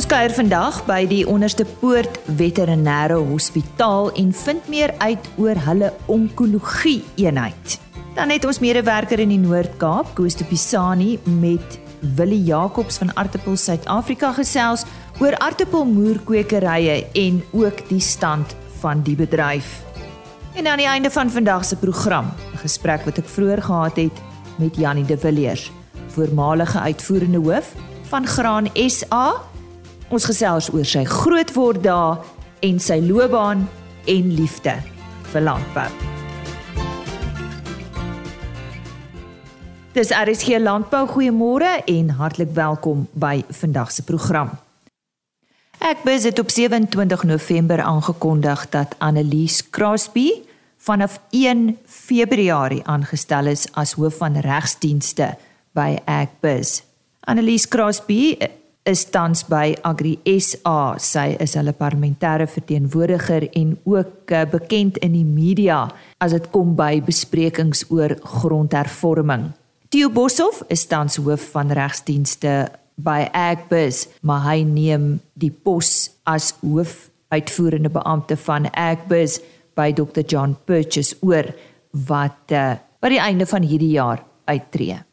Ons kuier vandag by die Onderste Poort Veterinêre Hospitaal en vind meer uit oor hulle onkologie eenheid. Dan het ons medewerker in die Noord-Kaap, Koos de Pisani met Willie Jacobs van Artepel Suid-Afrika gesels oor aartappelmoerkwekerye en ook die stand van die bedryf. En aan die einde van vandag se program, 'n gesprek wat ek vroeër gehad het met Jannie de Villiers, voormalige uitvoerende hoof van Graan SA. Ons gesels oor sy grootword daar en sy loopbaan en liefde vir landbou. Dis RSG Landbou goeiemôre en hartlik welkom by vandag se program. Ek besit op 27 November aangekondig dat Annelies Crosby vanaf 1 Februarie aangestel is as hoof van regsdienste by Agbiz. Annelies Crosby is tans by Agri SA. Sy is hulle parlementêre verteenwoordiger en ook eh, bekend in die media as dit kom by besprekings oor grondhervorming. Theo Boshoff is tans hoof van regsdienste by Agbiz, maar hy neem die pos as hoof uitvoerende beampte van Agbiz by Dr John Purchase oor wat uh, by die einde van hierdie jaar uittreë.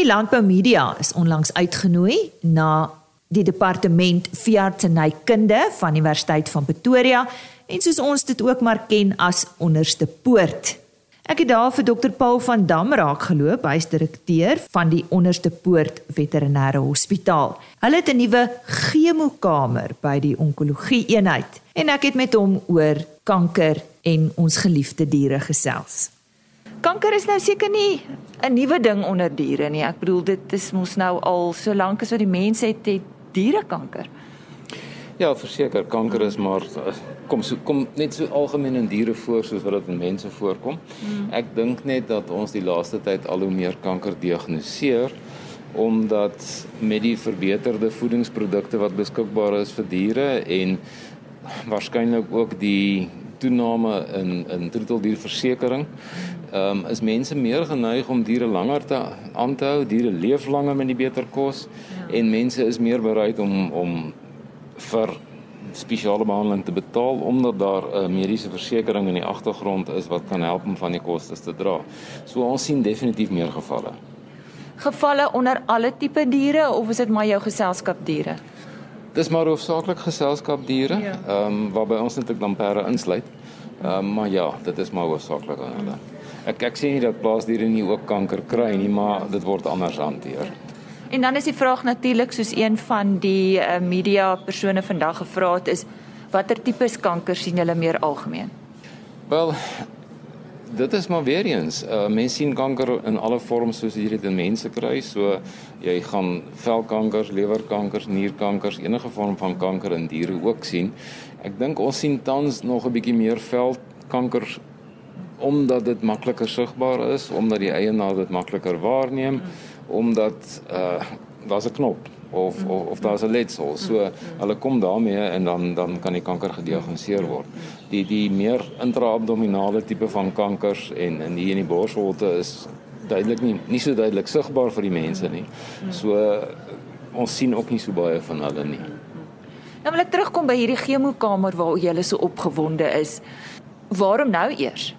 Die landbou media is onlangs uitgenooi na die departement veeartsenykunde van Universiteit van Pretoria en soos ons dit ook maar ken as onderste poort Ek het daar vir dokter Paul van Dam raak geloop, hy's direkteur van die Onderste Poort Veterinêre Hospitaal. Hulle het 'n nuwe chemokamer by die onkologie eenheid en ek het met hom oor kanker en ons geliefde diere gesels. Kanker is nou seker nie 'n nuwe ding onder diere nie. Ek bedoel dit is mos nou al so lank as wat die mense het, het diere kanker. Ja, verseker, kanker is maar kom so kom net so algemeen in diere voor soos wat dit in mense voorkom. Mm. Ek dink net dat ons die laaste tyd al hoe meer kanker diagnoseer omdat met die verbeterde voedingsprodukte wat beskikbaar is vir diere en waarskynlik ook die toename in in troeteldierversekering ehm um, is mense meer geneig om diere langer te aan te hou. Diere leef langer met die beter kos ja. en mense is meer bereid om om vir spesiale behandeling te betaal omdat daar 'n uh, mediese versekering in die agtergrond is wat kan help om van die kostes te dra. So ons sien definitief meer gevalle. Gevalle onder alle tipe diere of is dit maar jou geselskapdiere? Dis maar hoofsaaklik geselskapdiere. Ja. Ehm ja. um, waarby ons natuurlik dan perde insluit. Ehm um, maar ja, dit is maar hoofsaaklik aan hulle. Ek ek sien nie dat plaasdiere nie ook kanker kry nie, maar dit word anders hanteer. En dan is die vraag natuurlik soos een van die uh, media persone vandag gevra het is watter tipe kanker sien julle meer algemeen? Wel dit is maar weer eens, uh, mense sien kanker in alle vorms soos hier dit in mense kry, so jy gaan velkanker, lewerkanker, nierkanker, enige vorm van kanker in diere ook sien. Ek dink ons sien tans nog 'n bietjie meer velkanker omdat dit makliker sigbaar is, omdat die eienaar dit makliker waarneem. Omdat uh daar's 'n knop of of, of daar's 'n letsel. So hulle kom daarmee en dan dan kan die kanker gediagnoseer word. Die die meer intraabdominale tipe van kankers en in hier in die borsvolte is duidelik nie nie so duidelik sigbaar vir die mense nie. So ons sien ook nie so baie van hulle nie. Nou wil ek terugkom by hierdie chemokamer waar jy so opgewonde is. Waarom nou eers?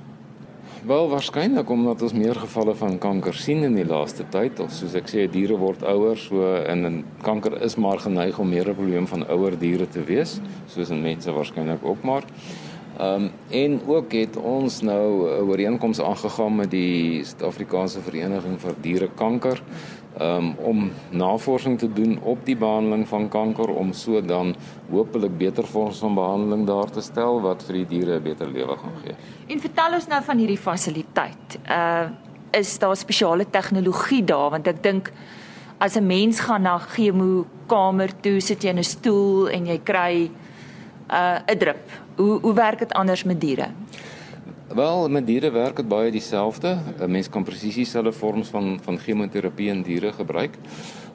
Wel waarskynlik omdat ons meer gevalle van kanker sien in die laaste tyd. Of soos ek sê, diere word ouer, so en in kanker is maar geneig om meer 'n probleem van ouer diere te wees, soos in mense waarskynlik ook maar. Ehm um, en ook het ons nou 'n ooreenkoms aangegaan met die Suid-Afrikaanse Vereniging vir Dierekanker um, om navorsing te doen op die behandeling van kanker om so dan hopelik beter vorms van behandeling daar te stel wat vir die diere 'n beter lewe gaan gee. En vertel ons nou van hierdie fasiliteit. Uh is daar spesiale tegnologie daar want ek dink as 'n mens gaan na chemo kamer toe sit jy in 'n stoel en jy kry uh 'n drip. Hoe hoe werk dit anders met diere? Wel, met diere werk dit baie dieselfde. 'n Mens kan presies dieselfde vorms van van chemoterapie in diere gebruik.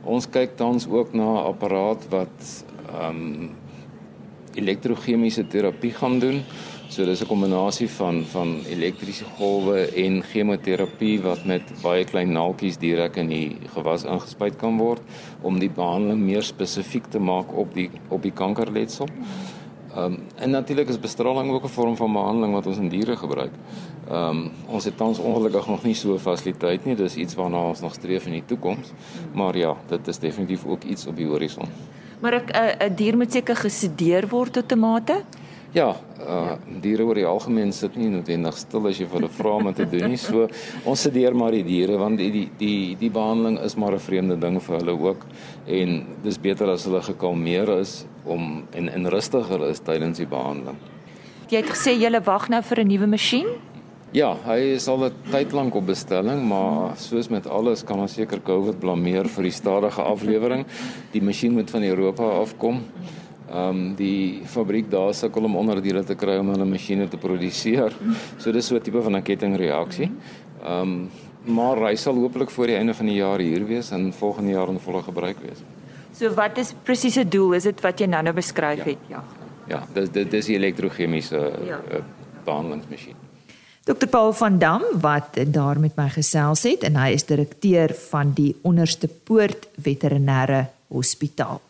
Ons kyk tans ook na 'n apparaat wat ehm um, elektrochemiese terapie gaan doen So dis 'n kombinasie van van elektriese golwe en chemoterapie wat met baie klein naaltjies direk in die gewas ingespuit kan word om die behandeling meer spesifiek te maak op die op die kankerletsel. Ehm um, en natuurlik is bestraling ook 'n vorm van behandeling wat ons in diere gebruik. Ehm um, ons het tans ongelukkig nog nie so 'n fasiliteit nie. Dis iets waarna ons nog streef in die toekoms. Maar ja, dit is definitief ook iets op die horison. Maar 'n 'n dier moet seker gesedeer word tot 'n mate? Ja, uh diere oor die algemeen sit nie noodwendig stil as jy vir hulle vra om te doen nie. So ons sedeer maar die diere want die die die die behandeling is maar 'n vreemde ding vir hulle ook en dis beter as hulle gekalmeer is om en en rustiger is tydens die behandeling. Jy het gesê jy wag nou vir 'n nuwe masjien? Ja, hy is al 'n tyd lank op bestelling, maar soos met alles kan ons seker COVID blameer vir die stadige aflewering. Die masjien moet van Europa afkom. Ehm um, die fabriek daar sukkel om onderdele te kry om hulle masjiene te produseer. So dis so 'n tipe van 'n kettingreaksie. Ehm um, maar hy sal hopelik voor die einde van die jaar hier wees en volgende jaar in volle gebruik wees. So wat is presiese doel? Is dit wat jy nou-nou beskryf ja. het? Ja. Ja, dis dis dis die elektrochemiese ja. uh, behandelingsmasjien. Dr Paul van Dam wat daar met my gesels het en hy is direkteur van die Onderste Poort Veterinêre Hospitaal.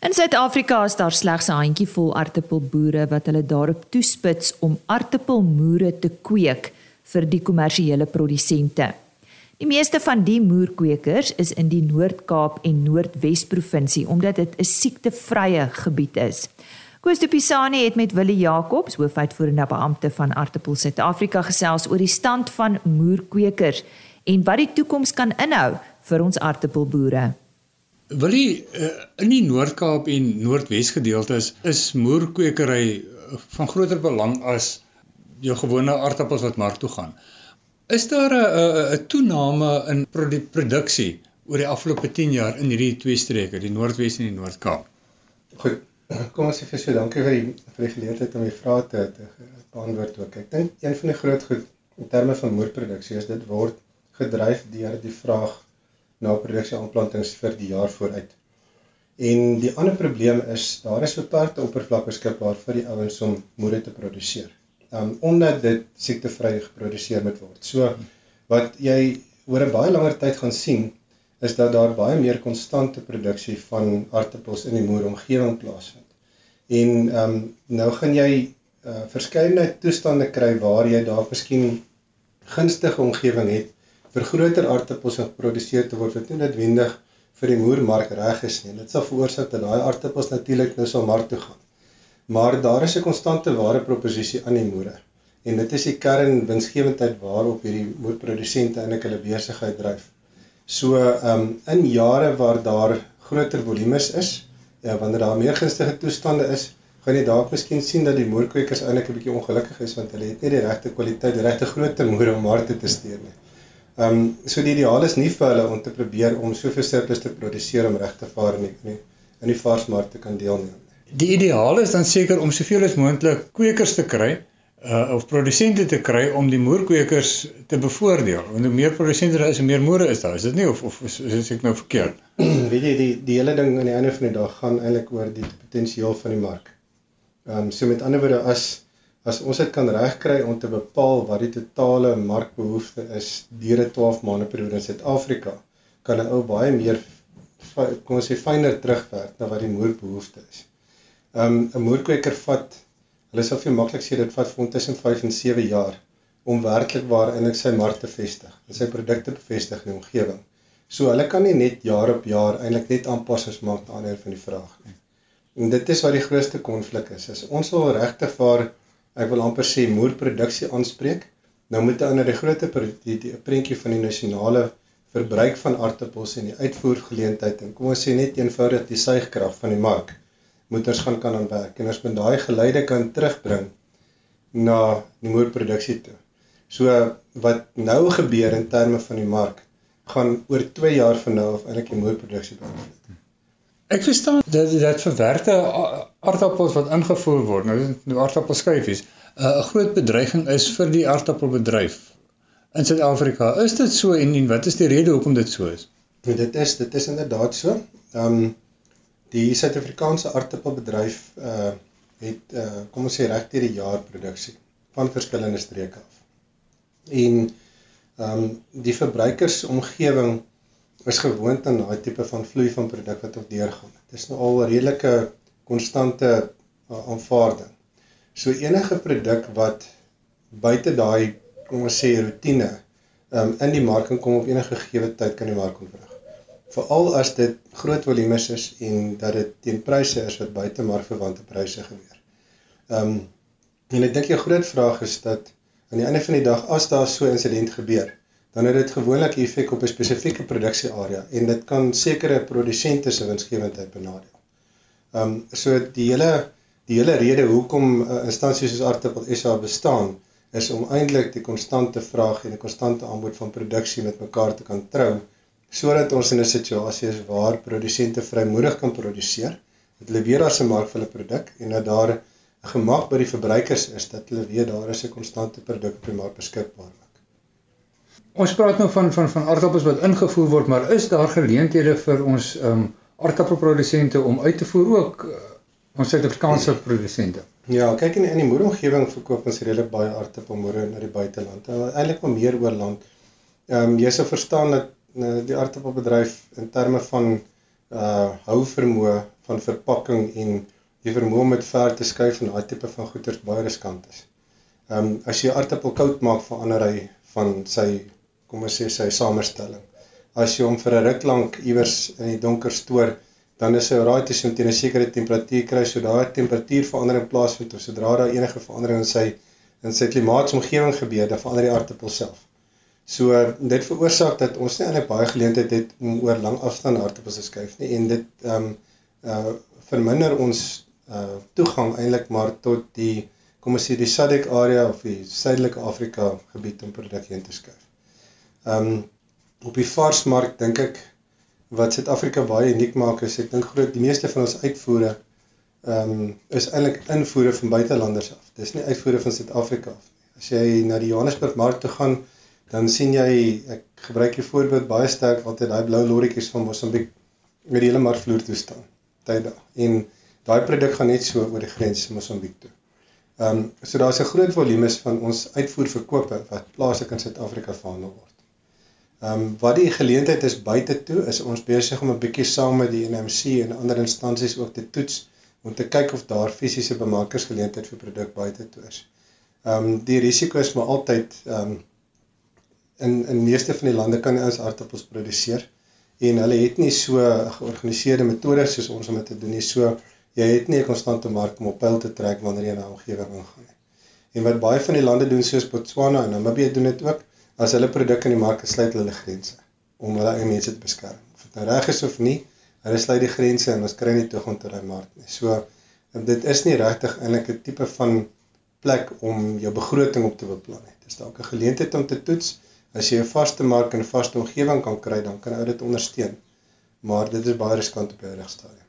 In Suid-Afrika is daar slegs 'n handjievol aartappelboere wat hulle daarop toespits om aartappelmoere te kweek vir die kommersiële produsente. Die meeste van die moerkweekers is in die Noord-Kaap en Noordwes provinsie omdat dit 'n siektevrye gebied is. Koos de Pisani het met Willie Jacobs, hoofuitvoerende beampte van Artepel Suid-Afrika gesels oor die stand van moerkweekers en wat die toekoms kan inhou vir ons aartappelboere. Willie, eh, in die Noord-Kaap en Noordwes gedeeltes is moerkwekery eh, van groter belang as jou gewone aartappels wat mark toe gaan. Is daar 'n 'n toename in produksie oor die afgelope 10 jaar in hierdie twee streke, die Noordwes en die Noord-Kaap? Goed, kom ons sê vir so dankie vir die vir die geleentheid om die vrae te, te beantwoord ook. Ek dink een van die groot goed in terme van moerproduksie is dit word gedryf deur die vraag na produksie aanplantings vir die jaar vooruit. En die ander probleem is daar is beperkte oppervlak beskikbaar vir die ouens om moere te produseer. Um omdat dit siektevry geproduseer moet word. So wat jy oor 'n baie langer tyd gaan sien is dat daar baie meer konstante produksie van aartappels in die moeromgewing plaasvind. En um, nou gaan jy uh, verskeidenheid toestande kry waar jy daar miskien gunstige omgewing het vir groter aartappels om geproduseer te word wat nie noodwendig vir die moermark reg is nie. Dit sal veroorsaak dat daai aartappels natuurlik nou sal mark toe gaan. Maar daar is 'n konstante waardeproposisie aan die moere. En dit is die kern winsgewendheid waarop hierdie moerprodusente eintlik hulle besigheid dryf. So ehm um, in jare waar daar groter volumes is, ja, wanneer daar meer gunstige toestande is, gaan jy dalk miskien sien dat die moerkweekers eintlik 'n bietjie ongelukkig is want hulle het nie die regte kwaliteit, die regte grootte moere om markte te stuur nie. Ehm um, so die ideaal is nie vir hulle om te probeer om soveel surplus te produseer om reg te vaar in die in die varsmarkte kan deelneem. Die ideaal is dan seker om soveel as moontlik kwekers te kry uh of produsente te kry om die moerkweekers te bevoordeel. Want hoe meer produsente daar is, hoe meer moere is daar. Is dit nie of of is, is ek nou verkeerd? Weet jy die die hele ding aan die einde van die dag gaan eintlik oor die potensiaal van die mark. Ehm um, so met ander woorde as as ons dit kan regkry om te bepaal wat die totale markbehoefte is deur 'n 12 maande periode in Suid-Afrika, kan 'n ou baie meer kom ons sê fyner terugwerk na wat die moerbehoefte is. Ehm um, 'n moerkweeker vat Hulle sal vir maklik sê dit vat vir hom tussen 5 en 7 jaar om werklik waar in sy mark te vestig en sy produkte bevestig in die omgewing. So hulle kan nie net jaar op jaar eintlik net aanpassings maak aan ander van die vraag nie. En dit is wat die grootste konflik is. As ons wil regtig vir ek wil amper sê moerproduksie aanspreek, nou moet aan die die prentjie van die nasionale verbruik van aartappels en die uitvoergeleentheid en kom ons sê net eenvoudig die suigkrag van die mark moet ons gaan kan aanwerk en ons moet daai geleide kan terugbring na die moerproduksie toe. So wat nou gebeur in terme van die mark gaan oor 2 jaar van nou af eintlik die moerproduksie beïnvloed. Ek verstaan dat dat verwerkte aardappels wat ingevoer word, nou die aardappelskyfies, 'n groot bedreiging is vir die aardappelbedryf in Suid-Afrika. Is dit so en, en wat is die rede hoekom dit so is? Dit is dit is inderdaad so. Ehm um, Die Suid-Afrikaanse aardappelbedryf uh het uh kom ons sê reg deur die jaar produksie van verskillende streke af. En ehm um, die verbruikersomgewing is gewoond aan daai tipe van vloei van produk wat op deurgaan. Dit is nou al 'n redelike konstante uh, aanvaarding. So enige produk wat buite daai kom ons sê rotine um, in die mark kom op enige gegee tyd kan die mark ontwrig veral as dit groot volumes is en dat dit teen pryse is wat buite markverwante pryse gebeur. Ehm um, en ek dink die groot vraag is dat aan die einde van die dag as daar so 'n insident gebeur, dan het dit gewoonlik effek op 'n spesifieke produksiearea en dit kan sekere produsente se winsgewendheid benadeel. Ehm um, so die hele die hele rede hoekom uh, instansies soos Artipel SA bestaan is om eintlik die konstante vraag en die konstante aanbod van produksie met mekaar te kan trou sodat ons in 'n situasie is waar produsente vrymoedig kan produseer, dat hulle weer as 'n mark vir hulle produk en dat daar 'n gemak by die verbruikers is dat hulle weet daar is 'n konstante produk op die mark beskikbaar. Ons praat nou van van van aardappels wat ingevoer word, maar is daar geleenthede vir ons ehm um, aardappelprodusente om uit te voer ook uh, ons Suid-Afrikaanse produsente? Ja, kyk in in die moederomgewing verkoop ons redelik baie aardappelmoere na die buiteland. Eintlik maar meer oor land. Ehm um, jy sou verstaan dat Nou, die aardappelbedryf in terme van uh hou vermoë van verpakking en die vermoë om dit ver te skuif en daai tipe van goederes baie riskant is. Ehm um, as jy aardappel koud maak verander hy van sy kom ons sê sy samestelling. As jy hom vir 'n ruk lank iewers in die donker stoor, dan is hy raai te sien teen 'n sekere temperatuur kry, so daai temperatuurverandering plaasvind of sodra daar enige verandering in sy in sy klimaatsomgewing gebeur, dan verander die aardappel self. So dit veroorsaak dat ons nie eintlik baie geleentheid het om oor lang afstand aardappels te skuif nie en dit ehm um, uh verminder ons uh toegang eintlik maar tot die kom ons sê die SADC area of die suidelike Afrika gebied om produkte in te skuif. Ehm um, op die varsmark dink ek wat Suid-Afrika baie uniek maak is ek dink groot die meeste van ons uitvoere ehm um, is eintlik invoere van buitelanders af. Dis nie uitvoere van Suid-Afrika af nie. As jy na die Johannesburg mark toe gaan, dan sien jy ek gebruik die voorbeeld baie sterk altyd daai blou lorrietjies van Mosambiek met die hele markvloer toe staan tyd daar en daai produk gaan net so oor die grens Mosambiek toe. Ehm um, so daar's 'n groot volume van ons uitvoerverkope wat plaaslik in Suid-Afrika verhandel word. Ehm um, wat die geleentheid is buite toe is ons besig om 'n bietjie saam met die NMC en ander instansies ook te toets om te kyk of daar fisiese bemarkingsgeleentheid vir produk buite toe is. Ehm um, die risiko is maar altyd ehm um, in in meeste van die lande kan jy ons aardappels produseer en hulle het nie so georganiseerde metodes soos ons om dit te doen nie. So jy het nie 'n konstante mark om op pyl te trek wanneer jy na omgewing ingaan nie. En wat baie van die lande doen soos Botswana en Namibië doen dit ook, as hulle produkte in die mark sluit hulle grense om hulle eie mense te beskerm. Of dit nou reg is of nie, hulle sluit die grense en ons kry nie toegang tot daai mark nie. So dit is nie regtig eintlik 'n tipe van plek om jou begroting op te beplan nie. Dit is dalk 'n geleentheid om te toets As jy 'n vaste mark en 'n vaste omgewing kan kry, dan kan ou dit ondersteun. Maar dit is baie riskant op hierdie stadium.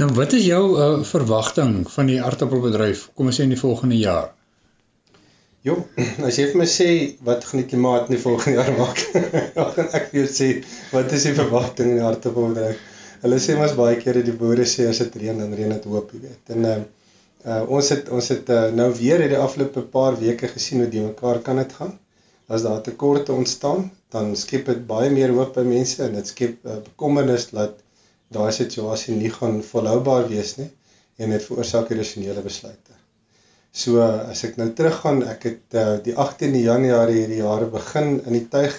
Nou wat is jou uh, verwagting van die aardappelbedryf kom ons sê in die volgende jaar? Jo, as jy vir my sê wat gaan die klimaat in die volgende jaar maak, dan gaan ek vir jou sê wat is die verwagting in die aardappelbedryf? Hulle sê mos baie kere die boere sê as dit reën dan reën dit hoop, jy weet. En uh, uh ons het ons het uh, nou weer hierdie afgelope paar weke gesien hoe die mekaar kan dit gaan as daar tekorte ontstaan, dan skep dit baie meer hoop by mense en dit skep uh, bekommernis dat daai situasie nie gaan volhoubaar wees nie en dit veroorsaak irrasionele besluite. So as ek nou teruggaan, ek het uh, die 18de Januarie hierdie jaar begin in die tuig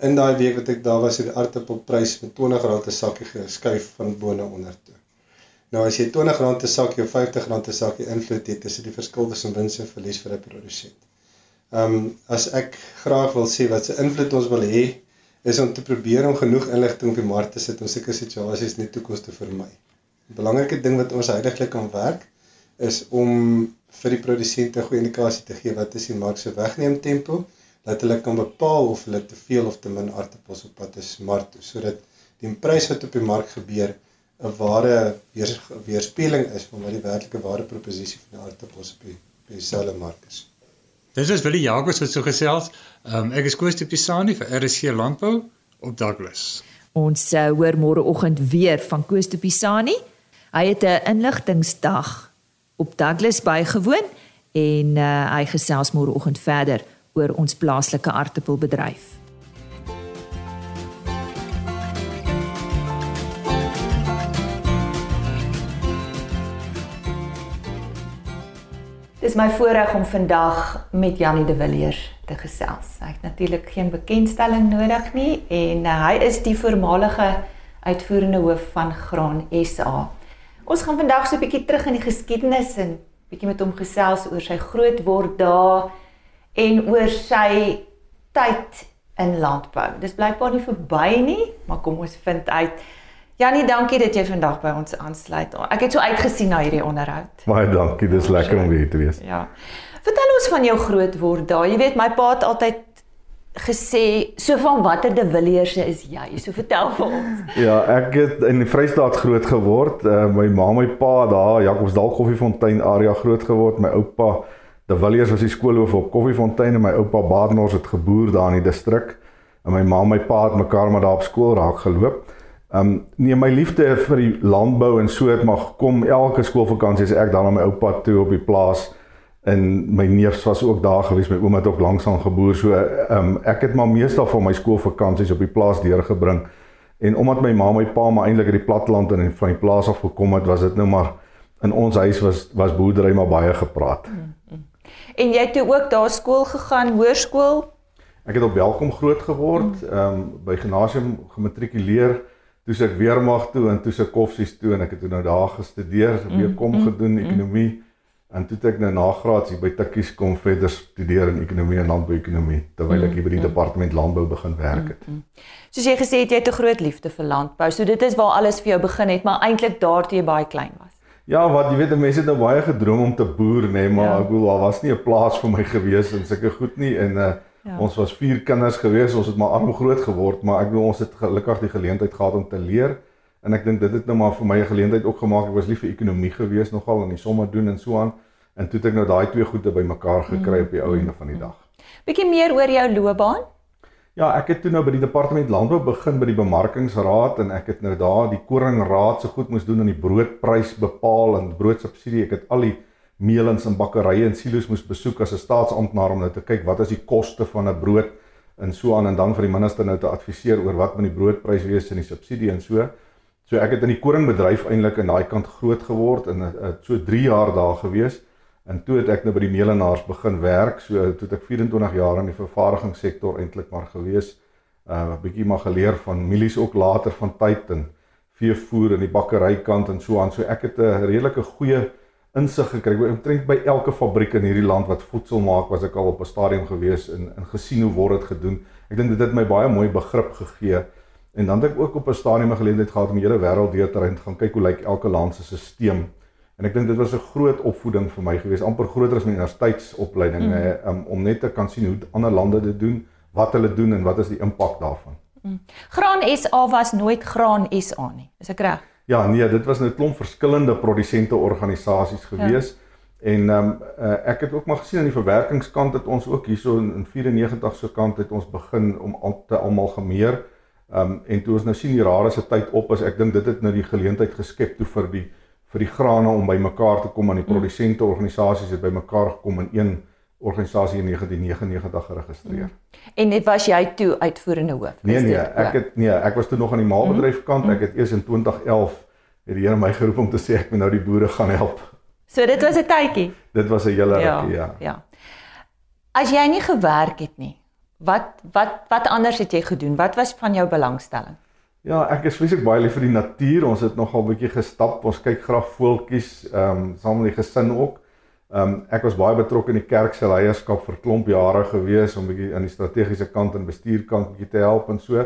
in daai week wat ek daar was het die aardappelprys met R20 'n sakkie geskuif van bo na onder toe. Nou as jy R20 'n sakkie of R50 'n sakkie invloed het, is dit die verskil tussen wins en verlies vir 'n produsent. Ehm um, as ek graag wil sê wat se invloed ons wil hê is om te probeer om genoeg inligting op die mark te sit om sulke situasies nie toekoms te vermy. 'n Belangrike ding wat ons heidaglik kan werk is om vir die produsente goeie indikasie te gee wat is die mark se wegneem tempo dat hulle kan bepaal of hulle te veel of te min aardappels op pad is mark toe sodat die prys wat op die mark gebeur 'n ware weer, weerspieëling is van wat die werklike waardeproposisie van die aardappels op die op dieselfde mark is. Dis is Willie Jacobs wat so gesels. Um, ek is Koos de Pisani vir RSC Landbou op Douglas. Ons uh, hoor môreoggend weer van Koos de Pisani. Hy het 'n inligtingsdag op Douglas bygewoon en uh, hy gesels môreoggend verder oor ons plaaslike aartappelbedryf. Dis my voorreg om vandag met Janie de Villiers te gesels. Hy het natuurlik geen bekendstelling nodig nie en uh, hy is die voormalige uitvoerende hoof van Graan SA. Ons gaan vandag so 'n bietjie terug in die geskiedenis en bietjie met hom gesels oor sy grootword daar en oor sy tyd in landbou. Dis blykbaar nie verby nie, maar kom ons vind uit Janie, dankie dat jy vandag by ons aansluit. Ek het so uitgesien na hierdie onderhoud. Baie dankie, dis lekker om hier te wees. Ja. Vertel ons van jou groot word daar. Jy weet my pa het altyd gesê so van watter de Villiers is jy? So vertel vir ons. Ja, ek het in die Vrystaat groot geword. Uh, my ma my pa daar Jacobsdal Koffiefontein area groot geword. My oupa de Villiers was die skoolhoof op Koffiefontein en my oupa Badenhorst het geboer daar in die distrik. En my ma my pa het mekaar maar daar op skool raak geloop. Ehm um, nee my liefde vir die landbou en so het maar gekom elke skoolvakansie as ek dan na my oupa toe op die plaas en my neefs was ook daar gewees my ouma het ook langs aan geboer so um, ek het maar meestal van my skoolvakansies op die plaas deurgebring en omdat my ma my pa maar eintlik uit die platteland en van die plaas af gekom het was dit nou maar in ons huis was was boerdery maar baie gepraat. Mm, mm. En jy het toe ook daar skool gegaan, hoërskool? Ek het op Welkom groot geword, mm. ehm um, by gimnasium gematrikuleer toe ek weermag toe en toe se koffsies toe en ek het toe nou daar gestudeer, weer kom mm, gedoen mm, ekonomie en toe ek nou nagraads hier by Tikkies kom verder studeer in ekonomie en landbouekonomie terwyl ek hier by die departement landbou begin werk het. Soos jy gesê het jy het 'n groot liefde vir landbou. So dit is waar alles vir jou begin het, maar eintlik daartoe jy baie klein was. Ja, wat jy weet, mense het nou baie gedroom om te boer, nê, nee, maar ja. ek bedoel daar was nie 'n plaas vir my gewees en sulke goed nie en uh Ja. Ons was vier kinders gewees, ons het maar arm groot geword, maar ek bedoel ons het gelukkig die geleentheid gehad om te leer en ek dink dit het nou maar vir my 'n geleentheid ook gemaak. Ek was lief vir ekonomie gewees nogal en die somme doen en so aan en toe het ek nou daai twee goede bymekaar gekry op die ou einde van die dag. Bietjie meer oor jou loopbaan? Ja, ek het toe nou by die departement landbou begin by die bemarkingsraad en ek het nou daar die koringraad se goed moes doen aan die broodprys bepaal en broodsubsidie. Ek het al die meelens en bakkerye en silo's moes besoek as 'n staatsamptenaar om nou te kyk wat is die koste van 'n brood en so aan en dan vir die minister nou te adviseer oor wat moet die broodprys wees en die subsidie en so. So ek het in die koringbedryf eintlik aan daai kant groot geword en het so 3 jaar daar gewees en toe het ek nou by die meelenaars begin werk. So toe het ek 24 jaar in die vervaardigingssektor eintlik maar gewees. Uh bietjie maar geleer van mielies ook later van tyd en veevoer en die bakkerykant en so aan. So ek het 'n redelike goeie insig gekry. Ek omtrent by elke fabriek in hierdie land wat voedsel maak, was ek al op 'n stadium gewees en en gesien hoe word dit gedoen. Ek dink dit het my baie mooi begrip gegee. En dan het ek ook op 'n stadium 'n geleentheid gehad om die hele wêreld deur te ry en gaan kyk hoe lyk elke land se stelsel. En ek dink dit was 'n groot opvoeding vir my gewees, amper groter as my universiteitsopleiding mm. um, om net te kan sien hoe ander lande dit doen, wat hulle doen en wat is die impak daarvan. Mm. Graan SA was nooit Graan SA nie. Is ek reg? Ja, nee, dit was 'n klomp verskillende produsente organisasies gewees. Ja. En ehm um, uh, ek het ook maar gesien aan die verwerkingskant het ons ook hierso in, in 94 se kant het ons begin om al te almal gemeer. Ehm um, en toe ons nou sien die rare se tyd op is, ek dink dit het nou die geleentheid geskep toe vir die vir die grane om bymekaar te kom aan die mm. produsente organisasies het bymekaar gekom in een organisasie in 1999 geregistreer. Mm. En dit was jy toe uitvoerende hoof? Nee nee, ek het nee, ek was toe nog aan die maalbedryf kant. Mm. Ek het eers in 2011 het die Here my geroep om te sê ek moet nou die boere gaan help. So dit was 'n tydjie. Dit was 'n hele ja, rukkie, ja. Ja. As jy nie gewerk het nie, wat wat wat anders het jy gedoen? Wat was van jou belangstelling? Ja, ek is vreeslik baie lief vir die natuur. Ons het nogal 'n bietjie gestap. Ons kyk graag voeltjies, ehm um, saam met die gesin ook. Ehm um, ek was baie betrokke in die kerk se leierskap vir klomp jare gewees om bietjie aan die strategiese kant en bestuurkant bietjie te help en so.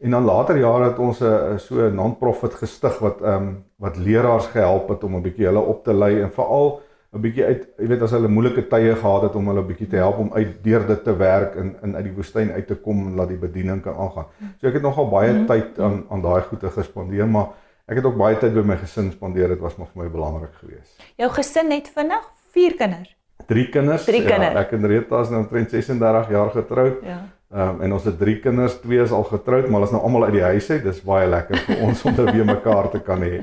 En dan later jare het ons 'n so 'n non-profit gestig wat ehm um, wat leraars gehelp het om 'n bietjie hulle op te lei en veral 'n bietjie uit jy weet as hulle moeilike tye gehad het om hulle bietjie te help om uit deur dit te werk en in uit die woestyn uit te kom en laat die bediening kan aangaan. So ek het nogal baie mhm. tyd aan aan daai goede gespandeer, maar ek het ook baie tyd by my gesin spandeer. Dit was maar vir my belangrik geweest. Jou gesin net vinnig Vier kinders. Drie kinders. Drie kinders. Ja, ek en Rita is nou omtrent 36 jaar getroud. Ja. Ehm um, en ons het drie kinders, twee is al getroud, maar hulle is nou almal uit die huis uit. Dis baie lekker vir ons om te weer mekaar te kan hê.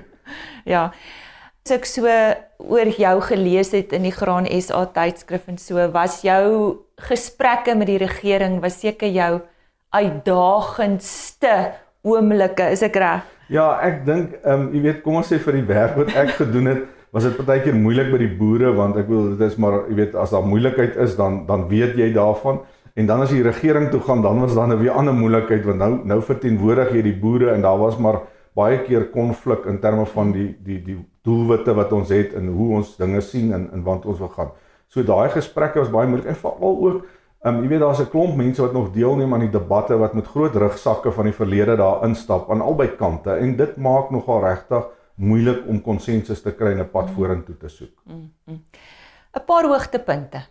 Ja. Ek so oor jou gelees het in die Graan SA tydskrif en so was jou gesprekke met die regering was seker jou uitdagendste oomblikke, is ek reg? Ja, ek dink ehm um, jy weet, kom ons sê vir die werk wat ek gedoen het, was dit baie keer moeilik by die boere want ek wil dit is maar jy weet as daar moeilikheid is dan dan weet jy daarvan en dan as die regering toe gaan dan was daar 'n weer ander moeilikheid want nou nou verteenwoordig jy die boere en daar was maar baie keer konflik in terme van die die die doelwitte wat ons het en hoe ons dinge sien en en wat ons wil gaan. So daai gesprekke was baie moeilik en veral ook Ehm um, jy weet daar's 'n klomp mense wat nog deelneem aan die debatte wat met groot rugsakke van die verlede daar instap aan albei kante en dit maak nogal regtig moeilik om konsensus te kry en 'n pad mm. vorentoe te soek. 'n mm, mm. paar hoogtepunte.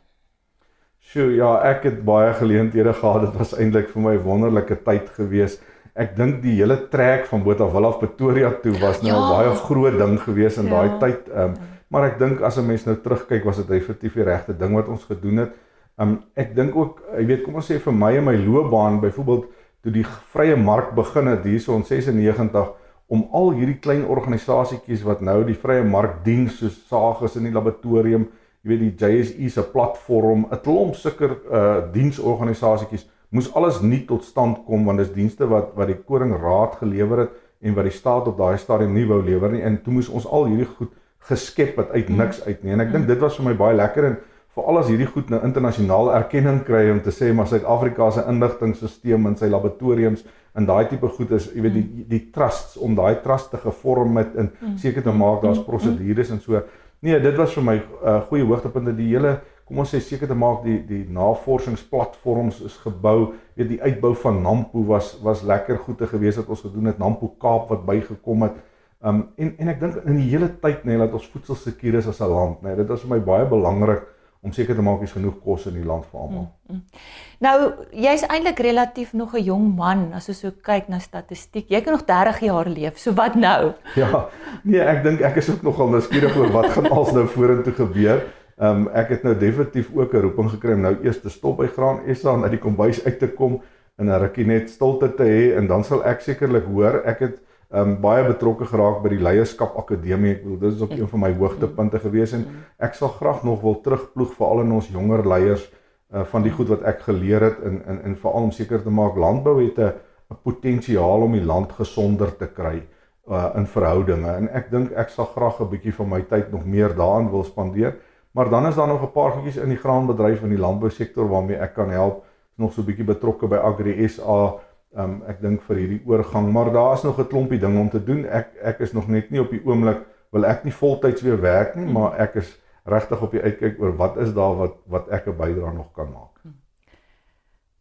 Sjoe, ja, ek het baie geleenthede gehad. Dit was eintlik vir my 'n wonderlike tyd gewees. Ek dink die hele trek van Botawil af Pretoria toe was nou 'n ja. baie groot ding gewees in ja. daai tyd. Ehm um, maar ek dink as 'n mens nou terugkyk was dit effektief die regte ding wat ons gedoen het. Um ek dink ook, jy weet, kom ons sê vir my en my loopbaan, byvoorbeeld toe die vrye mark begin het hierso in 96 om al hierdie klein organisasietjies wat nou die vrye mark dien soos Sages in die laboratorium, jy weet die JSE se platform, 'n klomp sulke uh diensorganisasietjies moes alles nie tot stand kom want dis dienste wat wat die koring raad gelewer het en wat die staat op daai stadium nie wou lewer nie. En toe moes ons al hierdie goed geskep het uit niks uit nie. En ek dink dit was vir my baie lekker en veral as hierdie goed nou internasionaal erkenning kry om te sê maar Suid-Afrika se inligtingstelsel en sy laboratoriums en daai tipe goed is jy weet die mm. die trusts om daai trust te gevorm het en mm. seker te maak daar's mm. prosedures en so. Nee dit was vir my 'n uh, eh, goeie hoogtepunte. Die hele kom ons sê seker te maak die die navorsingsplatforms is gebou weet die uitbou van Nampo was was lekker goed te gewees wat ons gedoen het Nampo Kaap wat bygekom het um, en en ek dink in die hele tyd nê nee, dat ons voedselsekuur is as 'n land nê nee, dit was vir my baie belangrik om seker te maak dis genoeg kos in die land vir almal. Mm, mm. Nou, jy's eintlik relatief nog 'n jong man as ons so kyk na statistiek. Jy kan nog 30 jaar leef. So wat nou? Ja. Nee, ek dink ek is ook nogal nuuskierig oor wat gaan als nou vorentoe gebeur. Ehm um, ek het nou definitief ook 'n roeping gekry om nou eers te stop by Graan SA en uit die kombuis uit te kom en 'n rukkie net stilte te hê en dan sal ek sekerlik hoor ek het um baie betrokke geraak by die leierskap akademie. Ek bedoel dis is ook een van my hoogtepunte gewees en ek sal graag nog wil terugploeg veral in ons jonger leiers uh van die goed wat ek geleer het in in en veral om seker te maak landbou het 'n 'n potensiaal om die land gesonder te kry uh in verhoudinge en ek dink ek sal graag 'n bietjie van my tyd nog meer daaraan wil spandeer. Maar dan is daar nog 'n paar goedjies in die graanbedryf en die landbousektor waarmee ek kan help. Nog so 'n bietjie betrokke by Agri SA um, ek dink vir hierdie oorgang, maar daar's nog 'n klompie dinge om te doen. Ek ek is nog net nie op die oomblik wil ek nie voltyds weer werk nie, maar ek is regtig op die uitkyk oor wat is daar wat wat ek 'n bydrae nog kan maak.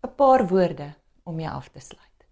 'n Paar woorde om jou af te sluit.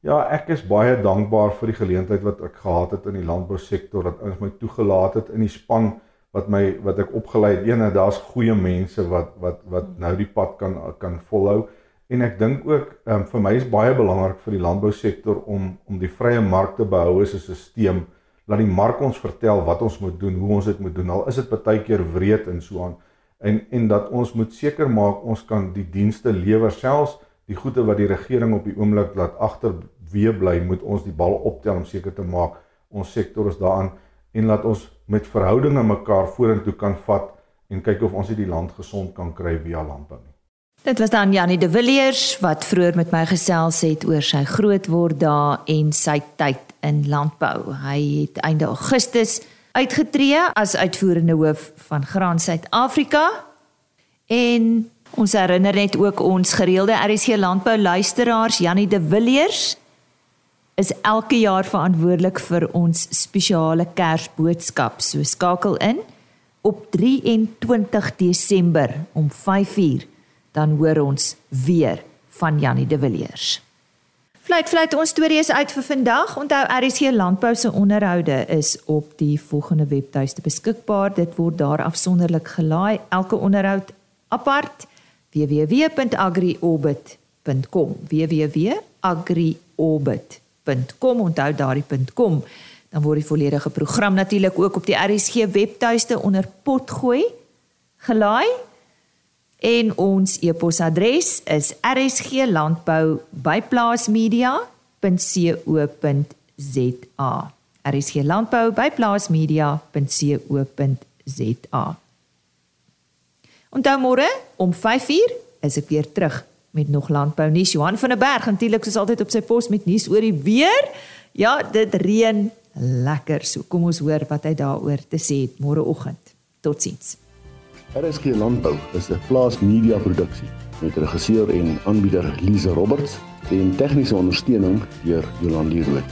Ja, ek is baie dankbaar vir die geleentheid wat ek gehad het in die landbousektor dat ons my toegelaat het in die span wat my wat ek opgelei het. Ene, daar's goeie mense wat wat wat nou die pad kan kan volhou. En ek dink ook um, vir my is baie belangrik vir die landbousektor om om die vrye mark te behou as 'n stelsel. Laat die mark ons vertel wat ons moet doen, hoe ons dit moet doen. Al is dit baie keer wreed en so aan. En en dat ons moet seker maak ons kan die dienste lewer selfs die goede wat die regering op die oomblik laat agter weer bly, moet ons die bal optel om seker te maak ons sektor is daaraan en laat ons met verhoudinge mekaar vorentoe kan vat en kyk of ons die land gesond kan kry via landbou. Dit was dan Janie de Villiers wat vroeër met my gesels het oor sy grootword daar en sy tyd in landbou. Hy het einde Augustus uitgetree as uitvoerende hoof van Graan Suid-Afrika. En ons herinner net ook ons gereelde RSC landbou luisteraars Janie de Villiers is elke jaar verantwoordelik vir ons spesiale Kersboodskap. So skakel in op 23 Desember om 5:00 dan hoor ons weer van Janie de Villiers. Fluit fluit ons storie is uit vir vandag. Onthou RC Landbou se onderhoude is op die volgende webtuiste beskikbaar. Dit word daar afsonderlik gelaai. Elke onderhoud apart www.agriorbit.com www.agriorbit.com onthou daardie .com dan word die volledige program natuurlik ook op die RSG webtuiste onder pot gooi gelaai en ons e-posadres is rsglandbou@plaasmedia.co.za. RSG Landbou by plaasmedia.co.za. Onthou môre om 5uur is ek weer terug met nog landbou nuus. Johan van der Berg natuurlik soos altyd op sy pos met nuus oor die weer. Ja, dit reën lekker. So kom ons hoor wat hy daaroor te sê het môreoggend. Totsiens. RSG Landbou is 'n plaasmedia produksie met regisseur en aanbieder Lize Roberts en tegniese ondersteuning deur Jolande Rooi.